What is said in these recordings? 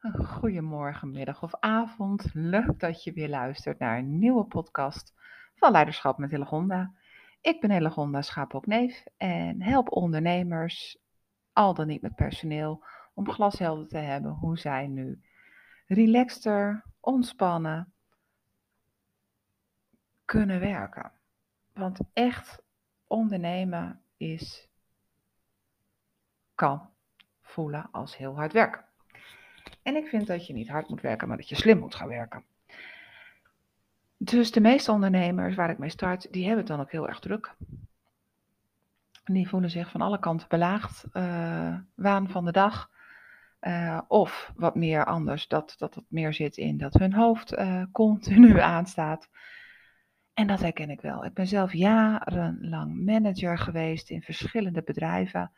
Goedemorgen, middag of avond. Leuk dat je weer luistert naar een nieuwe podcast van Leiderschap met Hillegonda. Ik ben Hillegonda Schaapokneef en help ondernemers, al dan niet met personeel, om glashelder te hebben hoe zij nu relaxter, ontspannen kunnen werken. Want echt ondernemen is kan voelen als heel hard werken. En ik vind dat je niet hard moet werken, maar dat je slim moet gaan werken. Dus de meeste ondernemers waar ik mee start, die hebben het dan ook heel erg druk. Die voelen zich van alle kanten belaagd, uh, waan van de dag. Uh, of wat meer anders, dat, dat het meer zit in dat hun hoofd uh, continu aanstaat. En dat herken ik wel. Ik ben zelf jarenlang manager geweest in verschillende bedrijven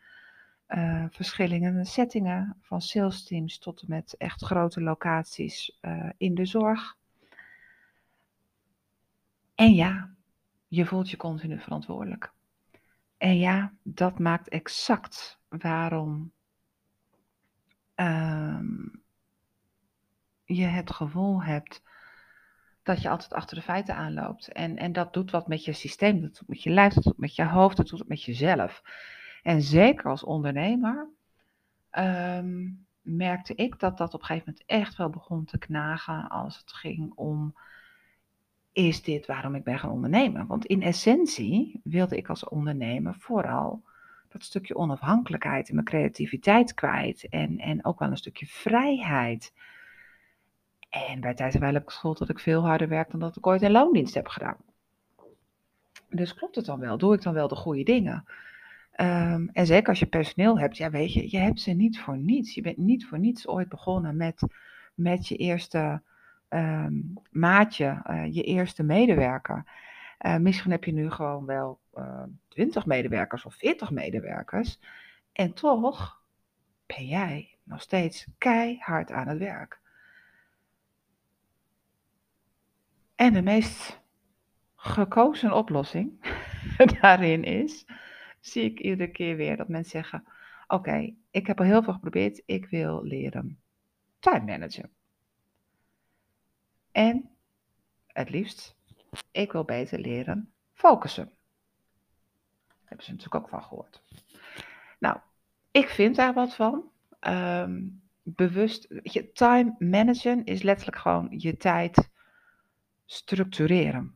uh, verschillende settingen, van sales teams tot en met echt grote locaties uh, in de zorg. En ja, je voelt je continu verantwoordelijk. En ja, dat maakt exact waarom uh, je het gevoel hebt dat je altijd achter de feiten aanloopt. En, en dat doet wat met je systeem, dat doet met je lijf, dat doet met je hoofd, dat doet met jezelf. En zeker als ondernemer um, merkte ik dat dat op een gegeven moment echt wel begon te knagen als het ging om, is dit waarom ik ben gaan ondernemen? Want in essentie wilde ik als ondernemer vooral dat stukje onafhankelijkheid en mijn creativiteit kwijt en, en ook wel een stukje vrijheid. En bij tijd en heb ik gevoeld dat ik veel harder werk dan dat ik ooit in loondienst heb gedaan. Dus klopt het dan wel? Doe ik dan wel de goede dingen? Um, en zeker als je personeel hebt, ja weet je, je hebt ze niet voor niets. Je bent niet voor niets ooit begonnen met, met je eerste um, maatje, uh, je eerste medewerker. Uh, misschien heb je nu gewoon wel uh, eh, 20 medewerkers of 40 medewerkers. En toch ben jij nog steeds keihard aan het werk. En de meest gekozen oplossing daarin is zie ik iedere keer weer dat mensen zeggen: Oké, ik heb al heel veel geprobeerd, ik wil leren time managen. En het liefst, ik wil beter leren focussen. Daar hebben ze natuurlijk ook van gehoord. Nou, ik vind daar wat van. Um, bewust, je, time managen is letterlijk gewoon je tijd structureren.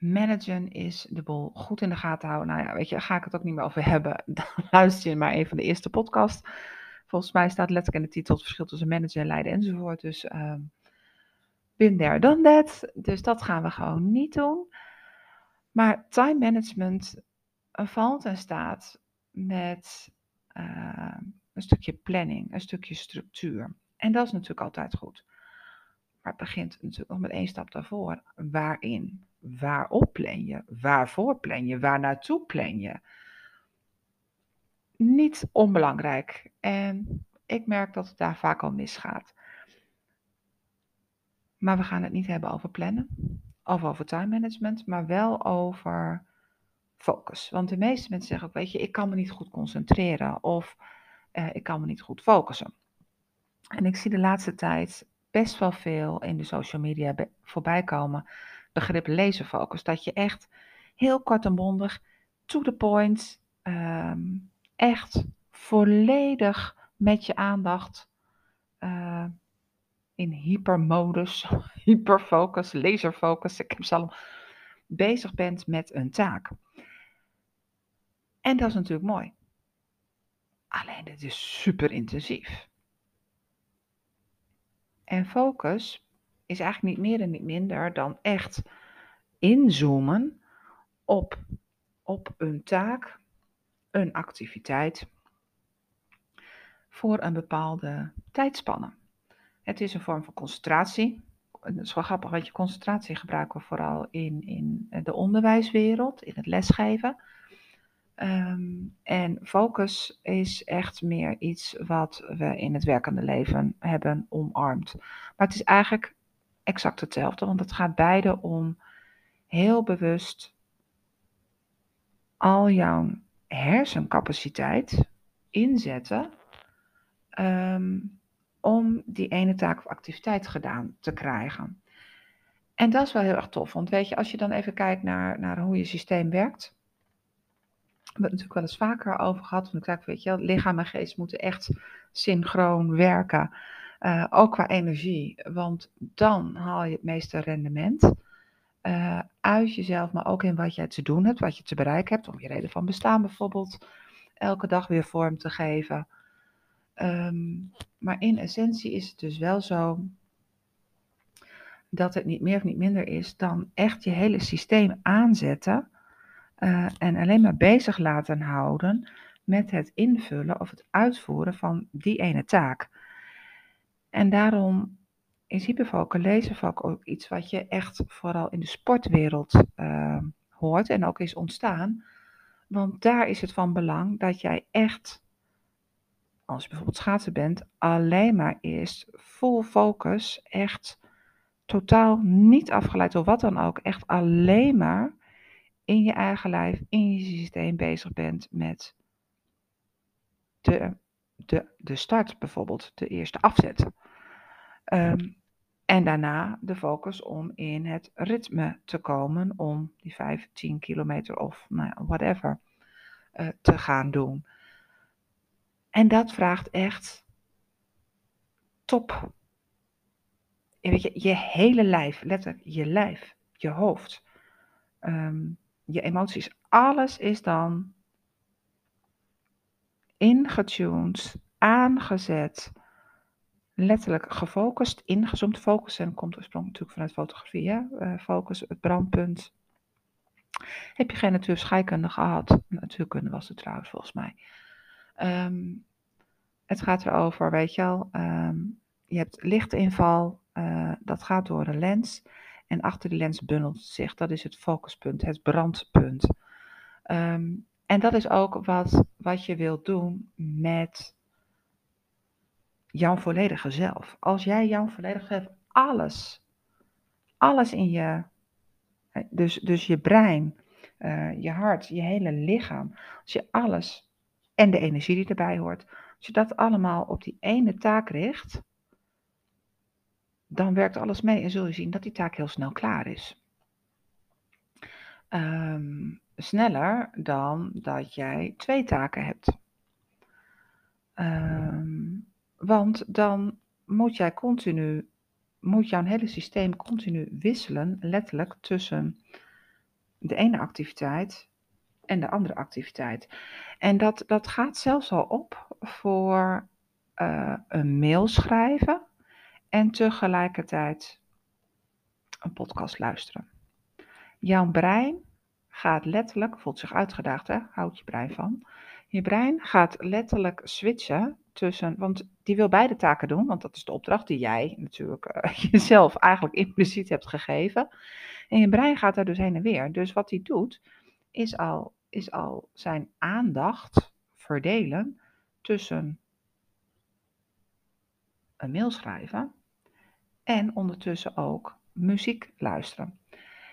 Managen is de boel goed in de gaten houden. Nou ja, weet je, ga ik het ook niet meer over hebben. Dan luister je maar een van de eerste podcast. Volgens mij staat letterlijk in de titel het verschil tussen managen en leiden enzovoort. Dus um, bin there, done that. Dus dat gaan we gewoon niet doen. Maar time management valt en staat met uh, een stukje planning, een stukje structuur. En dat is natuurlijk altijd goed. Maar het begint natuurlijk nog met één stap daarvoor. Waarin? Waarop plan je? Waarvoor plan je? Waar naartoe plan je? Niet onbelangrijk. En ik merk dat het daar vaak al misgaat. Maar we gaan het niet hebben over plannen of over time management, maar wel over focus. Want de meeste mensen zeggen ook, weet je, ik kan me niet goed concentreren of uh, ik kan me niet goed focussen. En ik zie de laatste tijd best wel veel in de social media voorbij komen. Begrip laserfocus. Dat je echt heel kort en bondig, to the point, um, echt volledig met je aandacht uh, in hypermodus, hyperfocus, laserfocus, ik heb ze allemaal, bezig bent met een taak. En dat is natuurlijk mooi. Alleen het is super intensief. En focus is eigenlijk niet meer en niet minder dan echt inzoomen op, op een taak, een activiteit voor een bepaalde tijdspanne. Het is een vorm van concentratie. Het is wel grappig, want je concentratie gebruiken we vooral in, in de onderwijswereld, in het lesgeven. Um, en focus is echt meer iets wat we in het werkende leven hebben omarmd. Maar het is eigenlijk exact hetzelfde, want het gaat beide om heel bewust al jouw hersencapaciteit inzetten um, om die ene taak of activiteit gedaan te krijgen. En dat is wel heel erg tof, want weet je, als je dan even kijkt naar, naar hoe je systeem werkt, we hebben het natuurlijk wel eens vaker over gehad, want ik zei, weet je, lichaam en geest moeten echt synchroon werken, uh, ook qua energie, want dan haal je het meeste rendement uh, uit jezelf, maar ook in wat jij te doen hebt, wat je te bereiken hebt, om je reden van bestaan bijvoorbeeld, elke dag weer vorm te geven. Um, maar in essentie is het dus wel zo dat het niet meer of niet minder is dan echt je hele systeem aanzetten uh, en alleen maar bezig laten houden met het invullen of het uitvoeren van die ene taak. En daarom is hyperfocal, laserfocal ook iets wat je echt vooral in de sportwereld uh, hoort en ook is ontstaan. Want daar is het van belang dat jij echt, als je bijvoorbeeld schaatsen bent, alleen maar eerst full focus, echt totaal niet afgeleid door wat dan ook, echt alleen maar in je eigen lijf, in je systeem bezig bent met de, de, de start bijvoorbeeld, de eerste afzet. Um, en daarna de focus om in het ritme te komen om die 5, 10 kilometer of nou whatever uh, te gaan doen. En dat vraagt echt top. Weet je, je hele lijf, letterlijk je lijf, je hoofd, um, je emoties, alles is dan ingetuned, aangezet letterlijk gefocust, ingezoomd. Focussen komt oorspronkelijk natuurlijk vanuit fotografie. Uh, focus, het brandpunt. Heb je geen natuurscheikunde gehad? Natuurkunde was het trouwens volgens mij. Um, het gaat erover, weet je wel, um, je hebt lichtinval, uh, dat gaat door de lens. En achter die lens bundelt zich, dat is het focuspunt, het brandpunt. Um, en dat is ook wat, wat je wilt doen met jouw volledige zelf. Als jij jouw volledige zelf alles, alles in je, dus, dus je brein, uh, je hart, je hele lichaam, als je alles en de energie die erbij hoort, als je dat allemaal op die ene taak richt, dan werkt alles mee en zul je zien dat die taak heel snel klaar is. Um, sneller dan dat jij twee taken hebt. Um, want dan moet jij continu, moet jouw hele systeem continu wisselen, letterlijk tussen de ene activiteit en de andere activiteit. En dat, dat gaat zelfs al op voor uh, een mail schrijven en tegelijkertijd een podcast luisteren. Jouw brein gaat letterlijk, voelt zich uitgedaagd, hè? houd je brein van. Je brein gaat letterlijk switchen tussen, want die wil beide taken doen, want dat is de opdracht die jij natuurlijk uh, jezelf eigenlijk impliciet hebt gegeven. En je brein gaat daar dus heen en weer. Dus wat hij doet, is al, is al zijn aandacht verdelen tussen een mail schrijven en ondertussen ook muziek luisteren.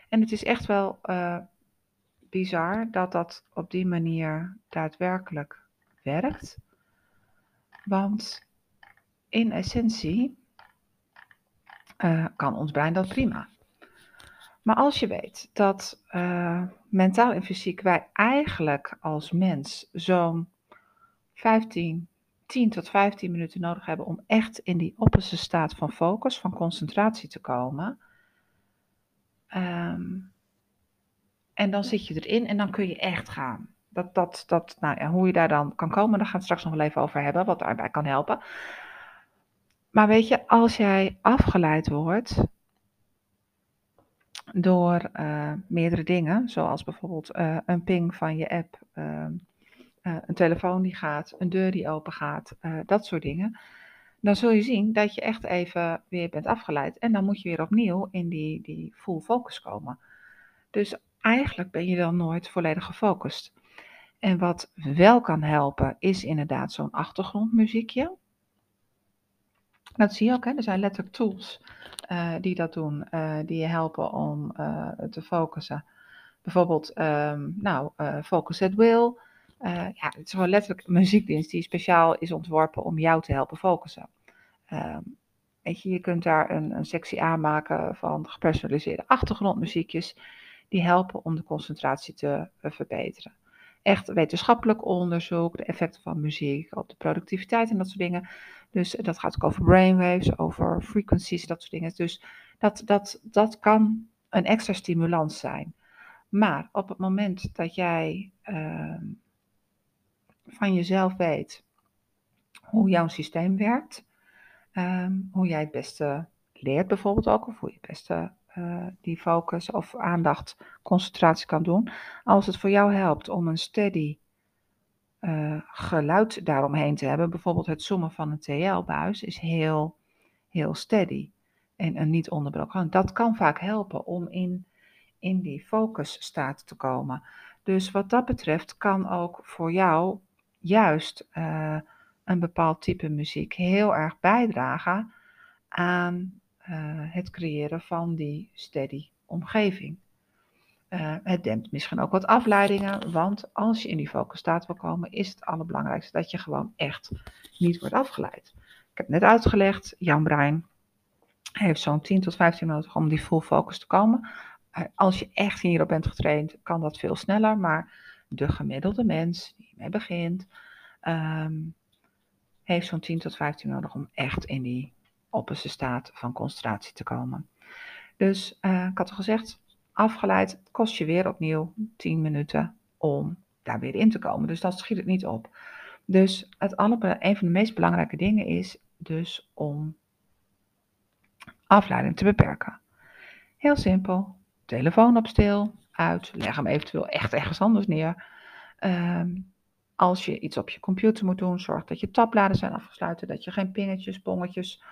En het is echt wel uh, bizar dat dat op die manier daadwerkelijk werkt. Want in essentie uh, kan ons brein dat prima. Maar als je weet dat uh, mentaal en fysiek wij eigenlijk als mens zo'n 15, 10 tot 15 minuten nodig hebben om echt in die opposite staat van focus, van concentratie te komen. Um, en dan zit je erin en dan kun je echt gaan. Dat, dat, dat, nou ja, hoe je daar dan kan komen, daar gaan we straks nog wel even over hebben, wat daarbij kan helpen. Maar weet je, als jij afgeleid wordt door uh, meerdere dingen, zoals bijvoorbeeld uh, een ping van je app, uh, een telefoon die gaat, een deur die open gaat, dat soort dingen, dan zul je zien dat je echt even weer bent afgeleid. En dan moet je weer opnieuw in die, die full focus komen. Dus eigenlijk ben je dan nooit volledig gefocust. En wat wel kan helpen, is inderdaad zo'n achtergrondmuziekje. Dat zie je ook, hè? er zijn letterlijk tools uh, die dat doen, uh, die je helpen om uh, te focussen. Bijvoorbeeld, um, nou, Focus at Will. ja, het is gewoon letterlijk een muziekdienst die speciaal is ontworpen om jou te helpen focussen. Ehm, weet je, je kunt daar een, een sectie aanmaken van gepersonaliseerde achtergrondmuziekjes. Die helpen om de concentratie te uh, verbeteren. Echt wetenschappelijk onderzoek, de effecten van muziek op de productiviteit en dat soort dingen. Dus dat gaat ook over brainwaves, over frequencies, dat soort dingen. Dus dat, dat, dat kan een extra stimulans zijn. Maar op het moment dat jij uh, van jezelf weet hoe jouw systeem werkt, um, hoe jij het beste leert bijvoorbeeld ook, of hoe je het beste uh, die focus of aandacht, concentratie kan doen. Als het voor jou helpt om een steady uh, geluid daaromheen te hebben, bijvoorbeeld het zoomen van een TL-buis, is heel, heel steady en een niet onderbroken. Dat kan vaak helpen om in, in die focusstaat te komen. Dus wat dat betreft kan ook voor jou juist uh, een bepaald type muziek heel erg bijdragen aan het creëren van die steady omgeving. Uh, het dempt misschien ook wat afleidingen, want als je in die focusstaat wil komen, is het allerbelangrijkste dat je gewoon echt niet wordt afgeleid. Ik heb net uitgelegd, jouw brein heeft zo'n 10 tot 15 minuten om die full focus te komen. Uh, als je echt hierop bent getraind, kan dat veel sneller, maar de gemiddelde mens die mee begint, um, heeft zo'n 10 tot 15 nodig om echt in die opperste staat van concentratie te komen. Dus uh, ik had al gezegd, afgeleid kost je weer opnieuw 10 minuten om daar weer in te komen. Dus dat schiet het niet op. Dus het alle, een van de meest belangrijke dingen is dus om afleiding te beperken. Heel simpel. Telefoon op stil, uit. Leg hem eventueel echt ergens anders neer. Um, als je iets op je computer moet doen, zorg dat je tabbladen zijn afgesloten, dat je geen pingetjes, bongetjes,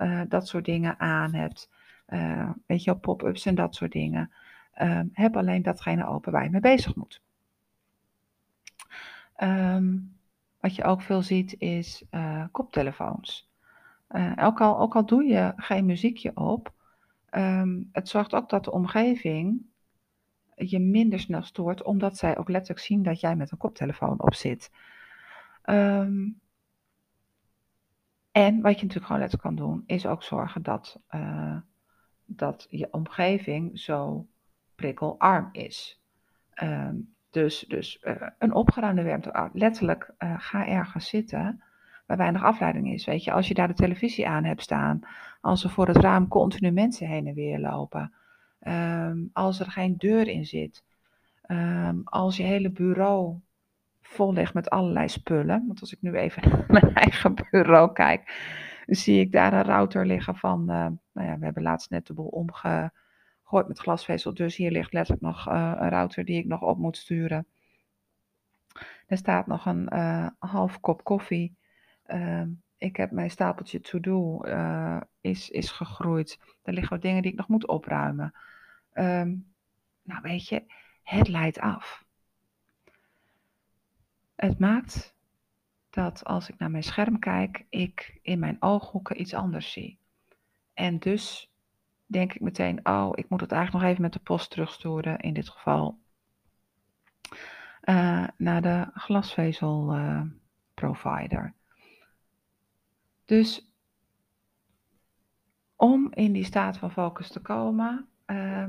uh, dat soort dingen aan hebt. Uh, weet je, pop-ups en dat soort dingen. Uh, heb alleen datgene open waar je mee bezig moet. Um, wat je ook veel ziet is uh, koptelefoons. ook, al, ook al doe je geen muziekje op, um, het zorgt ook dat de omgeving je minder snel stoort, omdat zij ook letterlijk zien dat jij met een koptelefoon op zit. En wat je natuurlijk gewoon letterlijk kan doen, is ook zorgen dat, uh, dat je omgeving zo prikkelarm is. Um, dus dus uh, een opgeruimde warmte, ah, letterlijk uh, ga ergens zitten waar weinig afleiding is. Weet je, als je daar de televisie aan hebt staan, als er voor het raam continu mensen heen en weer lopen, Um, als er geen deur in zit. Um, als je hele bureau vol ligt met allerlei spullen. Want als ik nu even naar mijn eigen bureau kijk, zie ik daar een router liggen van. Uh, nou ja, we hebben laatst net de boel omgegooid met glasvezel. Dus hier ligt letterlijk nog uh, een router die ik nog op moet sturen. Er staat nog een uh, half kop koffie. Um, ik heb mijn stapeltje to-do is, is gegroeid. Er liggen wat dingen die ik nog moet opruimen. Um, nou weet je, het leidt af. Het maakt dat als ik naar mijn scherm kijk, ik in mijn ooghoeken iets anders zie. En dus denk ik meteen, oh, ik moet het eigenlijk nog even met de post terugsturen, in dit geval uh, naar de glasvezel uh, provider. Dus om in die staat van focus te komen, uh,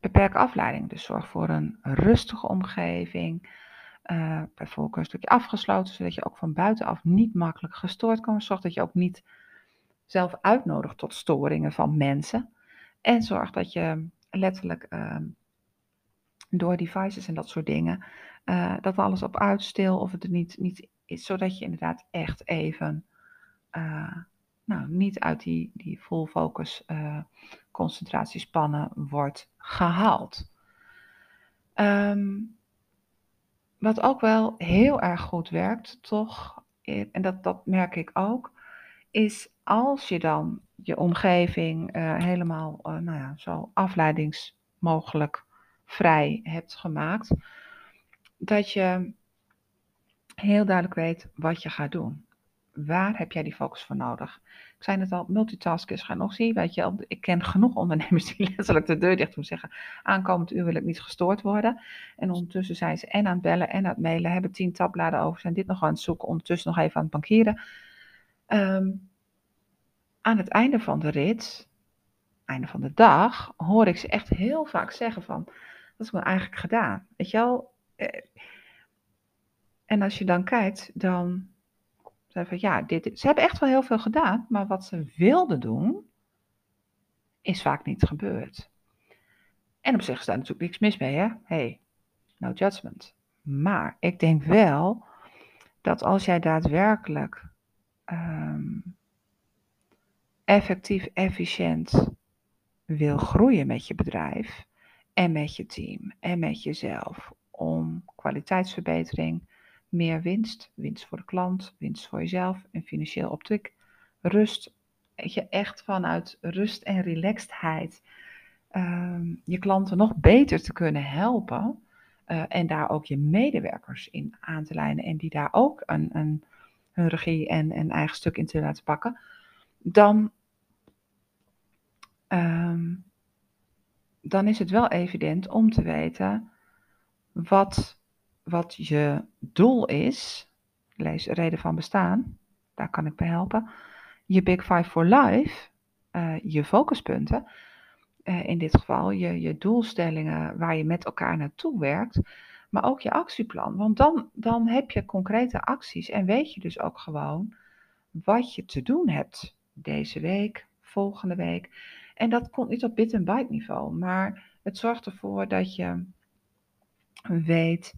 beperk afleiding. Dus zorg voor een rustige omgeving. Uh, bijvoorbeeld een stukje afgesloten, zodat je ook van buitenaf niet makkelijk gestoord kan. Zorg dat je ook niet zelf uitnodigt tot storingen van mensen. En zorg dat je letterlijk uh, door devices en dat soort dingen, uh, dat alles op uitstil of het er niet, niet is, zodat je inderdaad echt even uh, nou, niet uit die, die full focus concentratiespannen wordt gehaald. Um, wat ook wel heel erg goed werkt, toch, en dat, dat merk ik ook, is als je dan je omgeving uh, helemaal uh, nou ja, zo afleidingsmogelijk vrij hebt gemaakt, dat je heel duidelijk weet wat je gaat doen. Waar heb jij die focus voor nodig? Ik zei het al, multitasken is nog zien. Weet je, ik ken genoeg ondernemers die letterlijk de deur dicht doen zeggen: aankomend uur wil ik niet gestoord worden. En ondertussen zijn ze en aan het bellen en aan het mailen, hebben tien tabbladen over, zijn dit nog aan het zoeken, ondertussen nog even aan het bankieren. Ehm, aan het einde van de rit, einde van de dag, hoor ik ze echt heel vaak zeggen van, dat is me eigenlijk gedaan. Weet je wel? Eh, en als je dan kijkt, dan zei van ja, dit, ze hebben echt wel heel veel gedaan, maar wat ze wilden doen, is vaak niet gebeurd. En op zich is daar natuurlijk niks mis mee, hè? Hey, no judgment. Maar ik denk wel dat als jij daadwerkelijk ehm, effectief, efficiënt wil groeien met je bedrijf en met je team en met jezelf om kwaliteitsverbetering, meer winst, winst voor de klant, winst voor jezelf en financieel optik, rust, je echt vanuit rust en relaxedheid Ehm, je klanten nog beter te kunnen helpen. Uh, en daar ook je medewerkers in aan te lijnen. En die daar ook een, een, hun regie en een eigen stuk in te laten pakken. Dan, um, dan is het wel evident om te weten wat, wat je doel is. Lees reden van bestaan. Daar kan ik bij helpen. Je Big Five for Life. Uh, je focuspunten uh, in dit geval je, je doelstellingen waar je met elkaar naartoe werkt, maar ook je actieplan. Want dan, dan heb je concrete acties en weet je dus ook gewoon wat je te doen hebt deze week, volgende week. En dat komt niet op bit en byte niveau, maar het zorgt ervoor dat je weet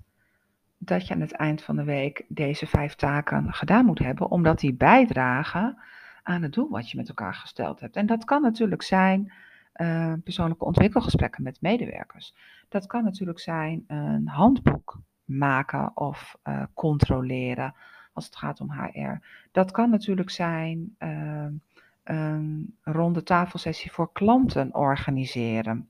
dat je aan het eind van de week deze vijf taken gedaan moet hebben, omdat die bijdragen aan het doel wat je met elkaar gesteld hebt. En dat kan natuurlijk zijn uh, persoonlijke ontwikkelgesprekken met medewerkers. Dat kan natuurlijk zijn een handboek maken of uh, controleren als het gaat om HR. Dat kan natuurlijk zijn uh, een ronde tafelsessie voor klanten organiseren.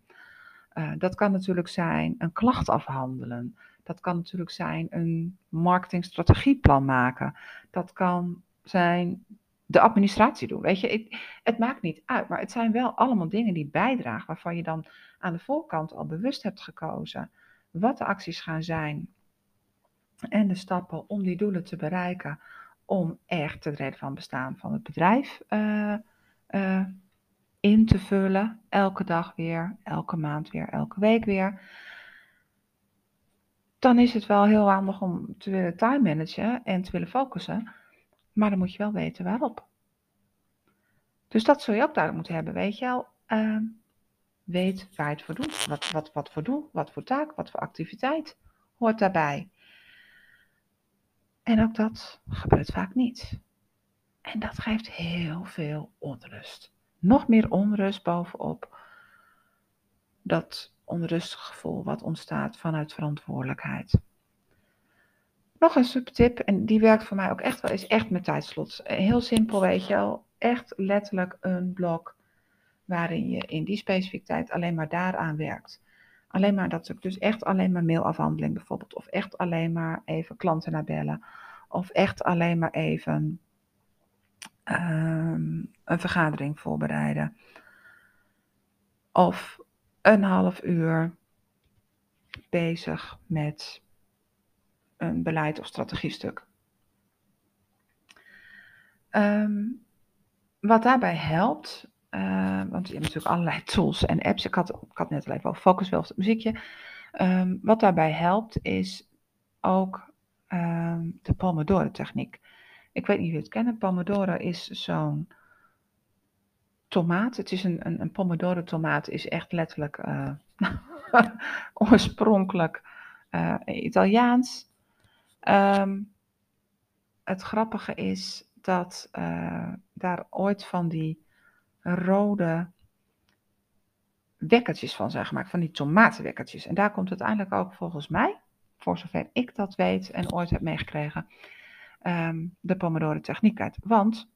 dat kan natuurlijk zijn een klacht afhandelen. Dat kan natuurlijk zijn een marketingstrategieplan maken. Dat kan zijn de administratie doen. Weet je, het, het, maakt niet uit, maar het zijn wel allemaal dingen die bijdragen, waarvan je dan aan de voorkant al bewust hebt gekozen wat de acties gaan zijn en de stappen om die doelen te bereiken, om echt het reden van bestaan van het bedrijf uh, uh, in te vullen, elke dag weer, elke maand weer, elke week weer. Dan is het wel heel handig om te willen time managen en te willen focussen. Maar dan moet je wel weten waarop. Dus dat zul je ook duidelijk moeten hebben, weet je wel. Uh, weet waar je het voor doet. Wat, wat, wat voor doel, wat voor taak, wat voor activiteit hoort daarbij. En ook dat gebeurt vaak niet. En dat geeft heel veel onrust. Nog meer onrust bovenop dat onrustige gevoel wat ontstaat vanuit verantwoordelijkheid. Nog een subtip, en die werkt voor mij ook echt wel, is echt met tijdslot. Heel simpel, weet je wel. Echt letterlijk een blok waarin je in die specifieke tijd alleen maar daaraan werkt. Alleen maar dat dus echt alleen maar mailafhandeling bijvoorbeeld. Of echt alleen maar even klanten naar bellen. Of echt alleen maar even um, een vergadering voorbereiden. Of een half uur bezig met een beleid of strategiestuk. Um, wat daarbij helpt, uh, want je hebt natuurlijk allerlei tools en apps. Ik had, ik had net al even over focus, wel het muziekje. Um, wat daarbij helpt is ook um, de Pomodoro techniek. Ik weet niet of je het kennen. Pomodoro is zo'n tomaat. Het is een, een, een Pomodoro tomaat is echt letterlijk uh, oorspronkelijk uh, Italiaans. Um, het grappige is dat uh, daar ooit van die rode wekkertjes van zijn gemaakt, van die tomatenwekkertjes. En daar komt uiteindelijk ook volgens mij, voor zover ik dat weet en ooit heb meegekregen, um, de Pomodoro techniek uit. Want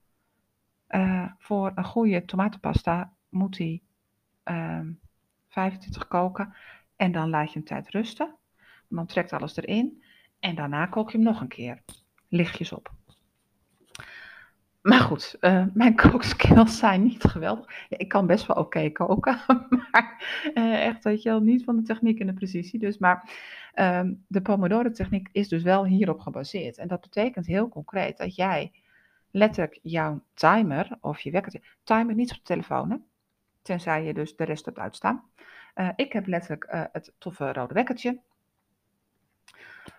uh, voor een goede tomatenpasta moet um, 25 koken en dan laat je hem tijd rusten. Dan trekt alles erin en daarna kook je hem nog een keer. Lichtjes op. Maar goed, uh, mijn kookskills zijn niet geweldig. Ik kan best wel oké koken, maar uh, echt, weet je wel, niet van de techniek en de precisie. Dus, maar uh, de Pomodoro-techniek is dus wel hierop gebaseerd. En dat betekent heel concreet dat jij letterlijk jouw timer of je wekker. Timer niet op de telefoon, tenzij je dus de rest hebt uitstaan. Uh, ik heb letterlijk uh, het toffe rode wekkertje.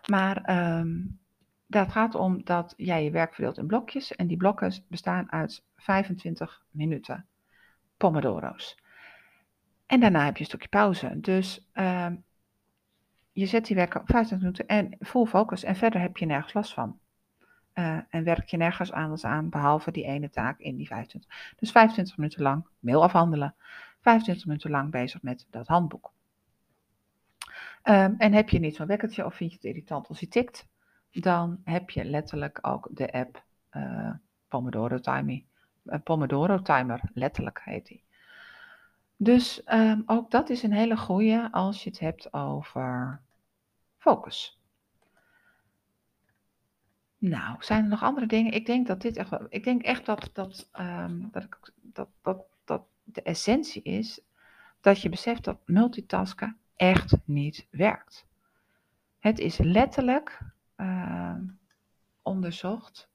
Maar um, dat gaat om dat jij je werk verdeelt in blokjes. En die blokken bestaan uit 25 minuten. Pomodoro's. En daarna heb je een stukje pauze. Dus uh, je zet die werk op 25 minuten en full focus. En verder heb je nergens last van. Uh, en werk je nergens anders aan, behalve die ene taak in die 25. Dus 25 minuten lang mail afhandelen. 25 minuten lang bezig met dat handboek. Um, en heb je niet zo'n wekkertje of vind je het irritant als je tikt, dan heb je letterlijk ook de app uh, Pomodoro Timer. Uh, Pomodoro Timer, letterlijk heet die. Dus um, ook dat is een hele goede als je het hebt over focus. Nou, zijn er nog andere dingen? Ik denk dat dit echt. Ik denk echt dat, dat, um, dat, ik, dat, dat, dat de essentie is dat je beseft dat multitasken echt niet werkt. Het is letterlijk uh, onderzocht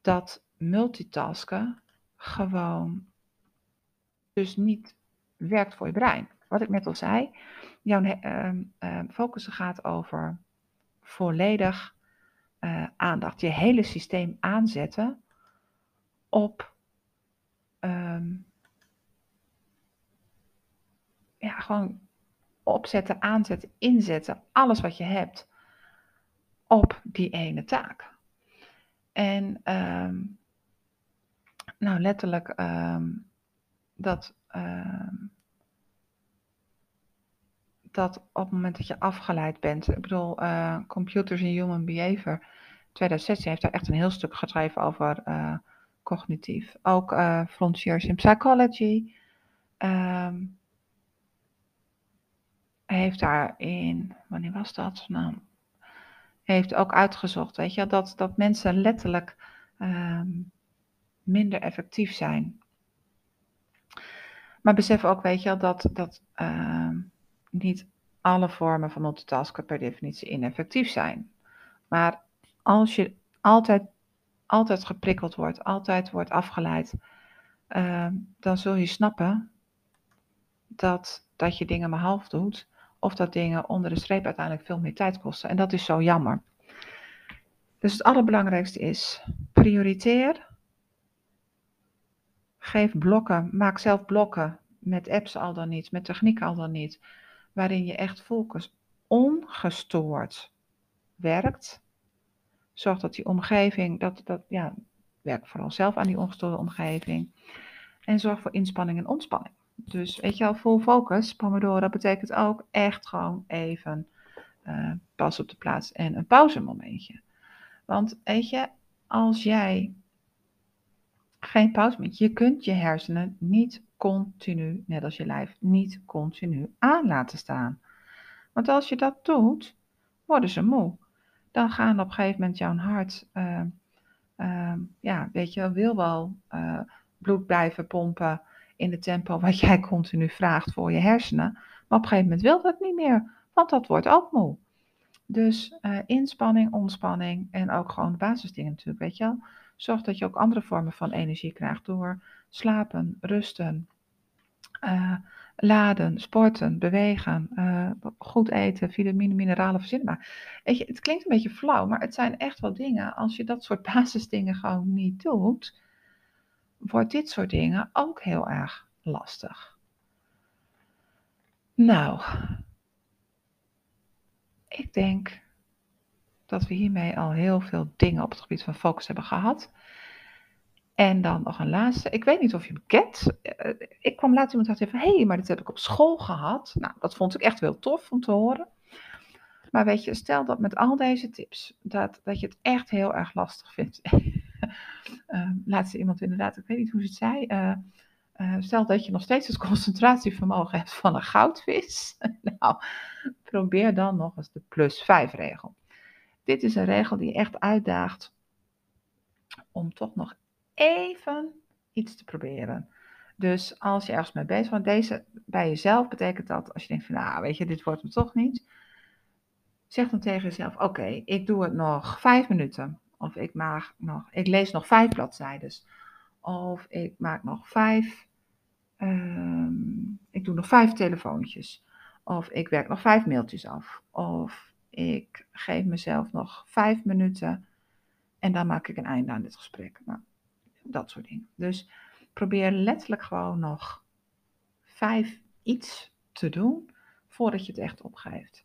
dat multitasken gewoon dus niet werkt voor je brein. Wat ik net al zei, jouw uh, focussen gaat over volledig uh, aandacht, je hele systeem aanzetten op um, ja, gewoon opzetten, aanzetten, inzetten, alles wat je hebt op die ene taak. En um, nou, letterlijk um, dat, um, dat op het moment dat je afgeleid bent, ik bedoel, uh, Computers in Human Behavior 2016 heeft daar echt een heel stuk geschreven over uh, cognitief. Ook uh, Frontiers in Psychology. Um, heeft daarin, wanneer was dat? Nou, heeft ook uitgezocht, weet je, dat, dat mensen letterlijk um, minder effectief zijn. Maar besef ook, weet je, dat, dat uh, niet alle vormen van multitasken per definitie ineffectief zijn. Maar als je altijd, altijd geprikkeld wordt, altijd wordt afgeleid, uh, dan zul je snappen dat, dat je dingen maar half doet of dat dingen onder de streep uiteindelijk veel meer tijd kosten. En dat is zo jammer. Dus het allerbelangrijkste is prioriteer. Geef blokken, maak zelf blokken met apps al dan niet, met techniek al dan niet, waarin je echt focus ongestoord werkt. Zorg dat die omgeving, dat, dat, ja, werk vooral zelf aan die ongestoorde omgeving. En zorg voor inspanning en ontspanning. Dus weet je wel, full focus, Pomodoro, betekent ook echt gewoon even uh, pas op de plaats en een pauzemomentje. Want weet je, als jij geen pauzemomentje, je kunt je hersenen niet continu, net als je lijf, niet continu aan laten staan. Want als je dat doet, worden ze moe. Dan gaan op een gegeven moment jouw hart, uh, uh, ja, weet je, wil wel uh, bloed blijven pompen in het tempo wat jij continu vraagt voor je hersenen. Maar op een gegeven moment wil dat niet meer, want dat wordt ook moe. Dus uh, inspanning, ontspanning en ook gewoon basisdingen natuurlijk, weet je wel. Zorg dat je ook andere vormen van energie krijgt door slapen, rusten, uh, laden, sporten, bewegen, uh, goed eten, vitamine, mineralen verzinnen. Maar weet je, het klinkt een beetje flauw, maar het zijn echt wel dingen. Als je dat soort basisdingen gewoon niet doet, wordt dit soort dingen ook heel erg lastig. Nou, ik denk dat we hiermee al heel veel dingen op het gebied van focus hebben gehad. En dan nog een laatste. Ik weet niet of je hem kent. Eh, ik kwam later iemand zeggen van, hé, hey, maar dit heb ik op school gehad. Nou, dat vond ik echt wel tof om te horen. Maar weet je, stel dat met al deze tips, dat, dat je het echt heel erg lastig vindt. uh, laatste iemand inderdaad, ik weet niet hoe ze het zei. Uh, uh, stel dat je nog steeds het concentratievermogen hebt van een goudvis. nou, probeer dan nog eens de plus 5 regel. Dit is een regel die echt uitdaagt om toch nog even iets te proberen. Dus als je ergens mee bezig bent, deze bij jezelf betekent dat als je denkt van nou weet je, dit wordt me toch niet. Zeg dan tegen jezelf, oké, ik doe het nog vijf minuten Of ik maak nog, ik lees nog vijf bladzijden. Of ik maak nog vijf, ehm, ik doe nog vijf telefoontjes. Of ik werk nog vijf mailtjes af. Of ik geef mezelf nog vijf minuten en dan maak ik een einde aan dit gesprek. Nou, dat soort dingen. Dus probeer letterlijk gewoon nog vijf iets te doen voordat je het echt opgeeft.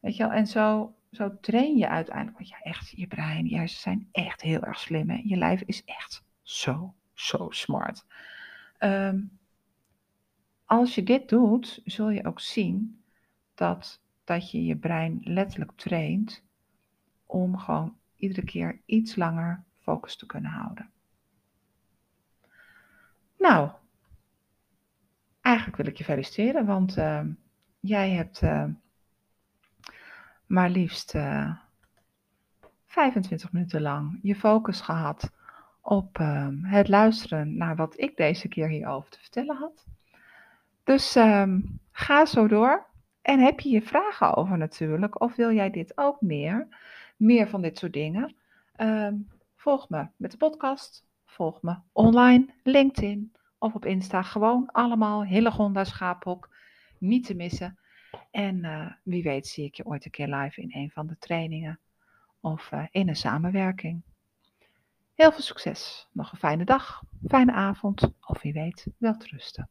Weet je wel, en zo, zo train je uiteindelijk, want ja, echt, je brein, je zijn echt heel erg slim. Hè? Je lijf is echt zo, zo smart. Ehm, als je dit doet, zul je ook zien dat, dat je je brein letterlijk traint om gewoon iedere keer iets langer focus te kunnen houden. Nou, eigenlijk wil ik je feliciteren, want uh, jij hebt uh, maar liefst uh, eh, 25 minuten lang je focus gehad op ehm, het luisteren naar wat ik deze keer hierover te vertellen had. Dus ehm, ga zo door. En heb je je vragen over natuurlijk, of wil jij dit ook meer? Meer van dit soort dingen? Volg me met de podcast, volg me online, LinkedIn of op Insta. Gewoon allemaal Hillegonda Schaaphok, niet te missen. En uh, wie weet zie ik je ooit een keer live in een van de trainingen of uh, in een samenwerking. Heel veel succes. Nog een fijne dag, fijne avond of wie weet, wel rusten.